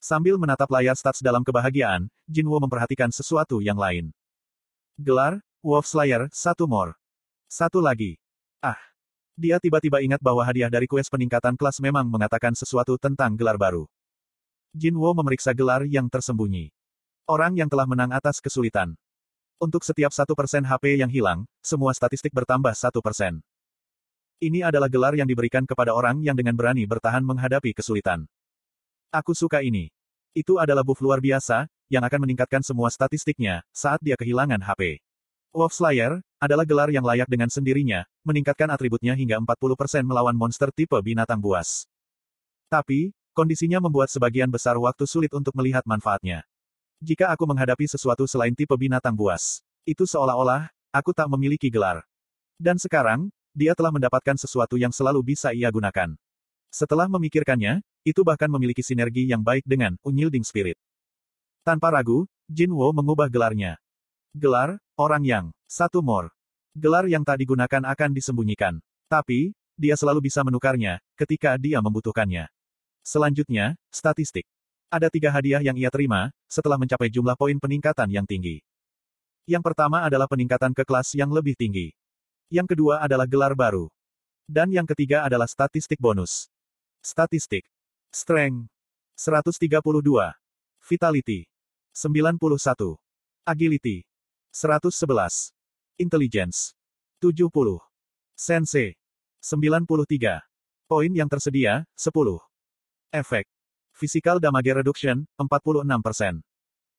Sambil menatap layar stats dalam kebahagiaan, Jinwo memperhatikan sesuatu yang lain. Gelar, Wolf Slayer, satu more. Satu lagi. Ah. Dia tiba-tiba ingat bahwa hadiah dari kues peningkatan kelas memang mengatakan sesuatu tentang gelar baru. Jinwo memeriksa gelar yang tersembunyi. Orang yang telah menang atas kesulitan. Untuk setiap satu persen HP yang hilang, semua statistik bertambah satu persen. Ini adalah gelar yang diberikan kepada orang yang dengan berani bertahan menghadapi kesulitan. Aku suka ini. Itu adalah buff luar biasa, yang akan meningkatkan semua statistiknya, saat dia kehilangan HP. Wolf Slayer, adalah gelar yang layak dengan sendirinya, meningkatkan atributnya hingga 40% melawan monster tipe binatang buas. Tapi, kondisinya membuat sebagian besar waktu sulit untuk melihat manfaatnya. Jika aku menghadapi sesuatu selain tipe binatang buas, itu seolah-olah, aku tak memiliki gelar. Dan sekarang, dia telah mendapatkan sesuatu yang selalu bisa ia gunakan. Setelah memikirkannya, itu bahkan memiliki sinergi yang baik dengan Unyielding Spirit. Tanpa ragu, Jin Wo mengubah gelarnya. Gelar, orang yang, satu more. Gelar yang tak digunakan akan disembunyikan. Tapi, dia selalu bisa menukarnya, ketika dia membutuhkannya. Selanjutnya, statistik. Ada tiga hadiah yang ia terima, setelah mencapai jumlah poin peningkatan yang tinggi. Yang pertama adalah peningkatan ke kelas yang lebih tinggi. Yang kedua adalah gelar baru. Dan yang ketiga adalah statistik bonus. Statistik. Strength. 132. Vitality. 91. Agility. 111. Intelligence. 70. Sense. 93. Poin yang tersedia, 10. Efek. Physical Damage Reduction, 46%.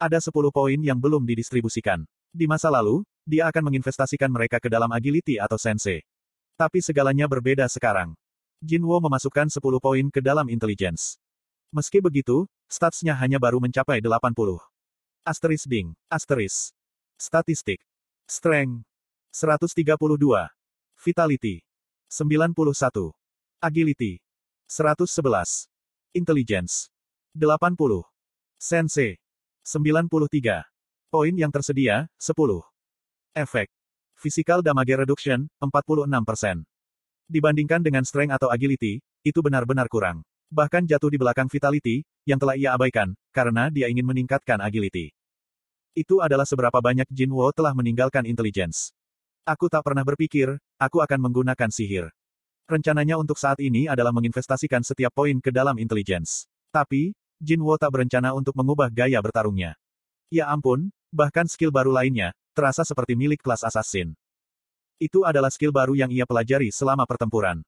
Ada 10 poin yang belum didistribusikan. Di masa lalu, dia akan menginvestasikan mereka ke dalam agility atau sense. Tapi segalanya berbeda sekarang. Jinwo memasukkan 10 poin ke dalam intelligence. Meski begitu, statsnya hanya baru mencapai 80. Asteris ding, asteris. Statistik. Strength. 132. Vitality. 91. Agility. 111. Intelligence. 80. Sense. 93. Poin yang tersedia, 10. Efek. Physical Damage Reduction, 46%. Dibandingkan dengan Strength atau Agility, itu benar-benar kurang. Bahkan jatuh di belakang Vitality, yang telah ia abaikan, karena dia ingin meningkatkan Agility. Itu adalah seberapa banyak Jin Wo telah meninggalkan Intelligence. Aku tak pernah berpikir, aku akan menggunakan sihir. Rencananya untuk saat ini adalah menginvestasikan setiap poin ke dalam intelligence. Tapi, Jin Wo tak berencana untuk mengubah gaya bertarungnya. Ya ampun, bahkan skill baru lainnya, terasa seperti milik kelas assassin. Itu adalah skill baru yang ia pelajari selama pertempuran.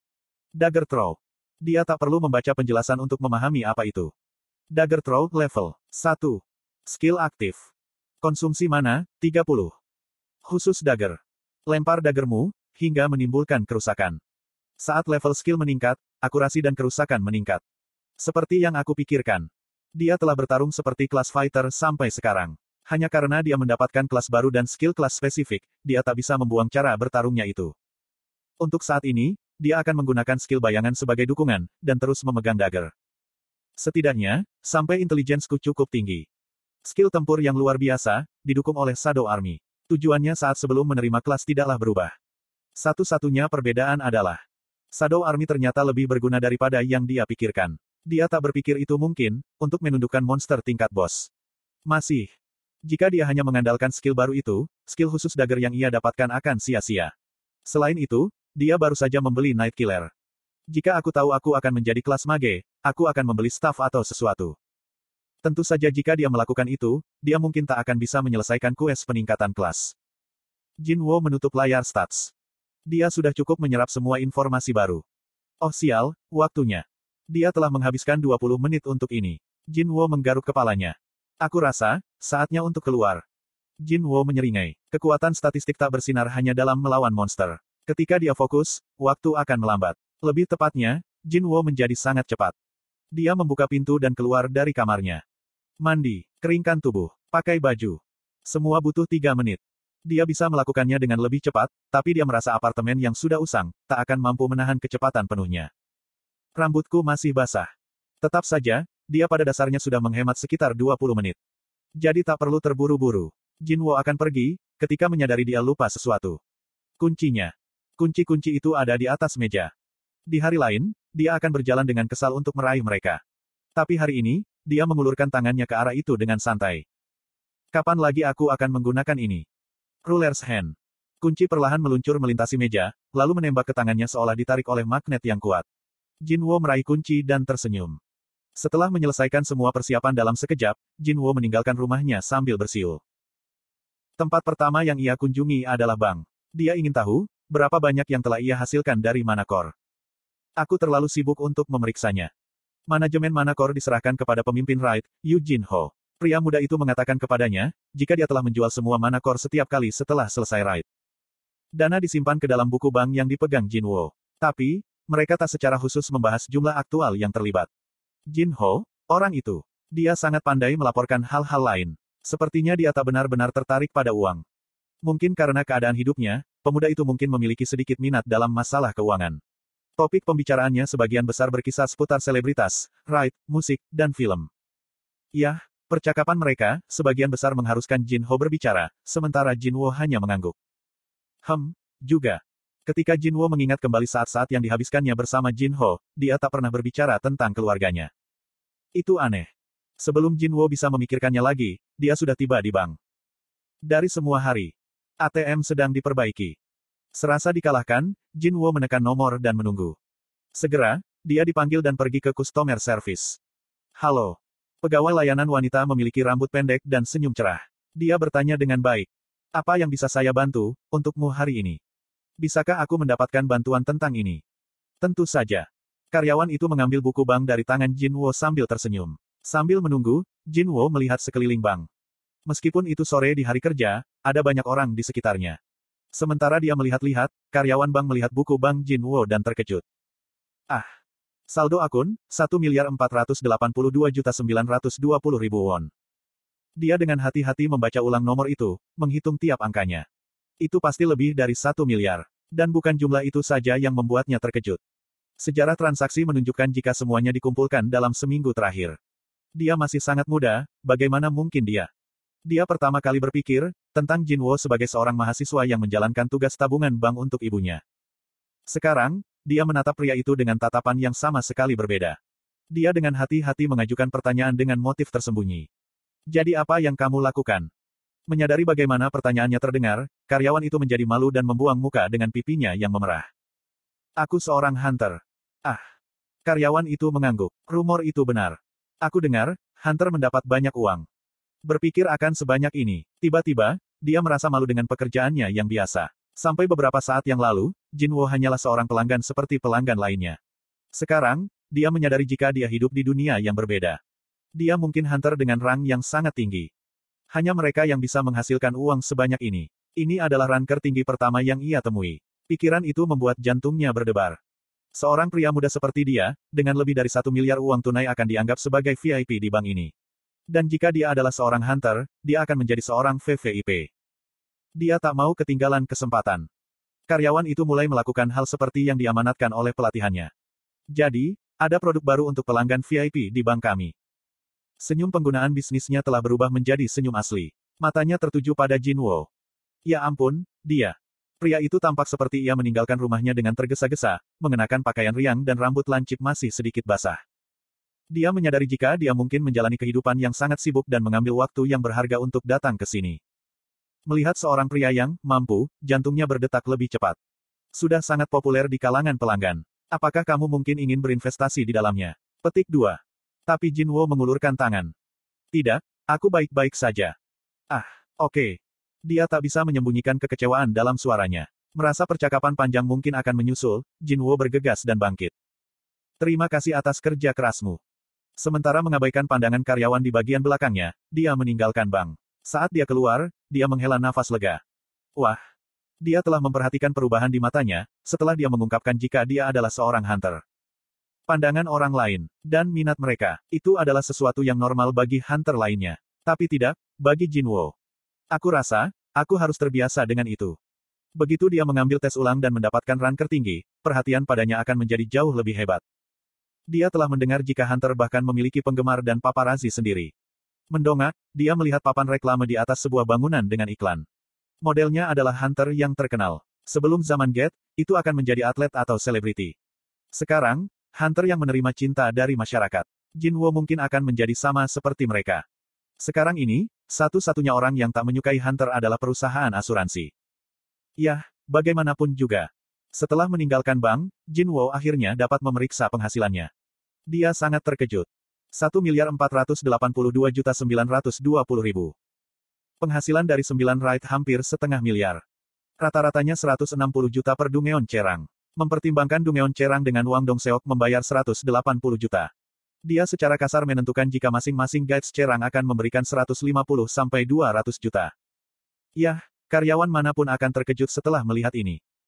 Dagger Throw. Dia tak perlu membaca penjelasan untuk memahami apa itu. Dagger Throw level 1. Skill aktif. Konsumsi mana, 30. Khusus dagger. Lempar daggermu, hingga menimbulkan kerusakan. Saat level skill meningkat, akurasi dan kerusakan meningkat. Seperti yang aku pikirkan. Dia telah bertarung seperti kelas fighter sampai sekarang. Hanya karena dia mendapatkan kelas baru dan skill kelas spesifik, dia tak bisa membuang cara bertarungnya itu. Untuk saat ini, dia akan menggunakan skill bayangan sebagai dukungan, dan terus memegang dagger. Setidaknya, sampai intelijensiku cukup tinggi. Skill tempur yang luar biasa, didukung oleh Shadow Army. Tujuannya saat sebelum menerima kelas tidaklah berubah. Satu-satunya perbedaan adalah, Shadow Army ternyata lebih berguna daripada yang dia pikirkan. Dia tak berpikir itu mungkin, untuk menundukkan monster tingkat bos. Masih. Jika dia hanya mengandalkan skill baru itu, skill khusus dagger yang ia dapatkan akan sia-sia. Selain itu, dia baru saja membeli Night Killer. Jika aku tahu aku akan menjadi kelas mage, aku akan membeli staff atau sesuatu. Tentu saja jika dia melakukan itu, dia mungkin tak akan bisa menyelesaikan quest peningkatan kelas. Jin Wo menutup layar stats. Dia sudah cukup menyerap semua informasi baru. Oh sial, waktunya. Dia telah menghabiskan 20 menit untuk ini. Jin Wo menggaruk kepalanya. Aku rasa, saatnya untuk keluar. Jin Wo menyeringai. Kekuatan statistik tak bersinar hanya dalam melawan monster. Ketika dia fokus, waktu akan melambat. Lebih tepatnya, Jin Wo menjadi sangat cepat. Dia membuka pintu dan keluar dari kamarnya. Mandi, keringkan tubuh, pakai baju. Semua butuh tiga menit. Dia bisa melakukannya dengan lebih cepat, tapi dia merasa apartemen yang sudah usang, tak akan mampu menahan kecepatan penuhnya. Rambutku masih basah. Tetap saja, dia pada dasarnya sudah menghemat sekitar 20 menit. Jadi tak perlu terburu-buru. Jinwo akan pergi, ketika menyadari dia lupa sesuatu. Kuncinya. Kunci-kunci itu ada di atas meja. Di hari lain, dia akan berjalan dengan kesal untuk meraih mereka. Tapi hari ini, dia mengulurkan tangannya ke arah itu dengan santai. Kapan lagi aku akan menggunakan ini? Ruler's Hand. Kunci perlahan meluncur melintasi meja, lalu menembak ke tangannya seolah ditarik oleh magnet yang kuat. Jinwo meraih kunci dan tersenyum. Setelah menyelesaikan semua persiapan dalam sekejap, Jinwo meninggalkan rumahnya sambil bersiul. Tempat pertama yang ia kunjungi adalah bank. Dia ingin tahu, berapa banyak yang telah ia hasilkan dari Manakor. Aku terlalu sibuk untuk memeriksanya. Manajemen Manakor diserahkan kepada pemimpin Raid, Yu Jin Ho. Pria muda itu mengatakan kepadanya, jika dia telah menjual semua Manakor setiap kali setelah selesai Raid. Dana disimpan ke dalam buku bank yang dipegang Jin Wo. Tapi, mereka tak secara khusus membahas jumlah aktual yang terlibat. Jin Ho, orang itu. Dia sangat pandai melaporkan hal-hal lain. Sepertinya dia tak benar-benar tertarik pada uang. Mungkin karena keadaan hidupnya, pemuda itu mungkin memiliki sedikit minat dalam masalah keuangan. Topik pembicaraannya sebagian besar berkisah seputar selebritas, ride, musik, dan film. Ya, percakapan mereka, sebagian besar mengharuskan Jin Ho berbicara, sementara Jin Wo hanya mengangguk. Hem, juga. Ketika Jin Wo mengingat kembali saat-saat yang dihabiskannya bersama Jin Ho, dia tak pernah berbicara tentang keluarganya. Itu aneh. Sebelum Jin Wo bisa memikirkannya lagi, dia sudah tiba di bank. Dari semua hari, ATM sedang diperbaiki. Serasa dikalahkan, Jin Wo menekan nomor dan menunggu. Segera, dia dipanggil dan pergi ke customer service. Halo. Pegawai layanan wanita memiliki rambut pendek dan senyum cerah. Dia bertanya dengan baik. Apa yang bisa saya bantu, untukmu hari ini? Bisakah aku mendapatkan bantuan tentang ini? Tentu saja. Karyawan itu mengambil buku bank dari tangan Jin Wo sambil tersenyum. Sambil menunggu, Jin Wo melihat sekeliling bank. Meskipun itu sore di hari kerja, ada banyak orang di sekitarnya. Sementara dia melihat-lihat, karyawan bank melihat buku bank Jin Wo dan terkejut. Ah. Saldo akun, 1 miliar 482 juta 920 ribu won. Dia dengan hati-hati membaca ulang nomor itu, menghitung tiap angkanya. Itu pasti lebih dari satu miliar. Dan bukan jumlah itu saja yang membuatnya terkejut. Sejarah transaksi menunjukkan jika semuanya dikumpulkan dalam seminggu terakhir. Dia masih sangat muda, bagaimana mungkin dia? Dia pertama kali berpikir, tentang Jinwo sebagai seorang mahasiswa yang menjalankan tugas tabungan bank untuk ibunya. Sekarang, dia menatap pria itu dengan tatapan yang sama sekali berbeda. Dia dengan hati-hati mengajukan pertanyaan dengan motif tersembunyi. Jadi apa yang kamu lakukan? Menyadari bagaimana pertanyaannya terdengar, karyawan itu menjadi malu dan membuang muka dengan pipinya yang memerah. Aku seorang hunter. Ah. Karyawan itu mengangguk. Rumor itu benar. Aku dengar, hunter mendapat banyak uang. Berpikir akan sebanyak ini. Tiba-tiba, dia merasa malu dengan pekerjaannya yang biasa. Sampai beberapa saat yang lalu, Jinwo hanyalah seorang pelanggan seperti pelanggan lainnya. Sekarang, dia menyadari jika dia hidup di dunia yang berbeda. Dia mungkin hunter dengan rang yang sangat tinggi. Hanya mereka yang bisa menghasilkan uang sebanyak ini. Ini adalah ranker tinggi pertama yang ia temui. Pikiran itu membuat jantungnya berdebar. Seorang pria muda seperti dia, dengan lebih dari satu miliar uang tunai akan dianggap sebagai VIP di bank ini. Dan jika dia adalah seorang hunter, dia akan menjadi seorang VVIP. Dia tak mau ketinggalan kesempatan. Karyawan itu mulai melakukan hal seperti yang diamanatkan oleh pelatihannya. Jadi, ada produk baru untuk pelanggan VIP di bank kami. Senyum penggunaan bisnisnya telah berubah menjadi senyum asli. Matanya tertuju pada Jin Wo. Ya ampun, dia. Pria itu tampak seperti ia meninggalkan rumahnya dengan tergesa-gesa, mengenakan pakaian riang dan rambut lancip masih sedikit basah. Dia menyadari jika dia mungkin menjalani kehidupan yang sangat sibuk dan mengambil waktu yang berharga untuk datang ke sini. Melihat seorang pria yang mampu, jantungnya berdetak lebih cepat. Sudah sangat populer di kalangan pelanggan. Apakah kamu mungkin ingin berinvestasi di dalamnya? Petik 2. Tapi Jinwo mengulurkan tangan. Tidak, aku baik-baik saja. Ah, oke. Okay. Dia tak bisa menyembunyikan kekecewaan dalam suaranya. Merasa percakapan panjang mungkin akan menyusul, Jinwo bergegas dan bangkit. Terima kasih atas kerja kerasmu. Sementara mengabaikan pandangan karyawan di bagian belakangnya, dia meninggalkan bank. Saat dia keluar, dia menghela nafas lega. Wah, dia telah memperhatikan perubahan di matanya, setelah dia mengungkapkan jika dia adalah seorang hunter. Pandangan orang lain, dan minat mereka, itu adalah sesuatu yang normal bagi hunter lainnya. Tapi tidak, bagi Jinwo. Aku rasa, aku harus terbiasa dengan itu. Begitu dia mengambil tes ulang dan mendapatkan ranker tinggi, perhatian padanya akan menjadi jauh lebih hebat. Dia telah mendengar jika Hunter bahkan memiliki penggemar dan paparazi sendiri. Mendongak, dia melihat papan reklame di atas sebuah bangunan dengan iklan. Modelnya adalah Hunter yang terkenal. Sebelum zaman Get, itu akan menjadi atlet atau selebriti. Sekarang, Hunter yang menerima cinta dari masyarakat. Jinwo mungkin akan menjadi sama seperti mereka. Sekarang ini, satu-satunya orang yang tak menyukai Hunter adalah perusahaan asuransi. Yah, bagaimanapun juga. Setelah meninggalkan bank, Jinwo akhirnya dapat memeriksa penghasilannya. Dia sangat terkejut. 1 miliar 482 juta 920 ribu. Penghasilan dari 9 ride hampir setengah miliar. Rata-ratanya 160 juta per Dungeon Cerang. Mempertimbangkan Dungeon Cerang dengan Wang Dongseok membayar 180 juta. Dia secara kasar menentukan jika masing-masing guides Cerang akan memberikan 150 sampai 200 juta. Yah, karyawan mana pun akan terkejut setelah melihat ini.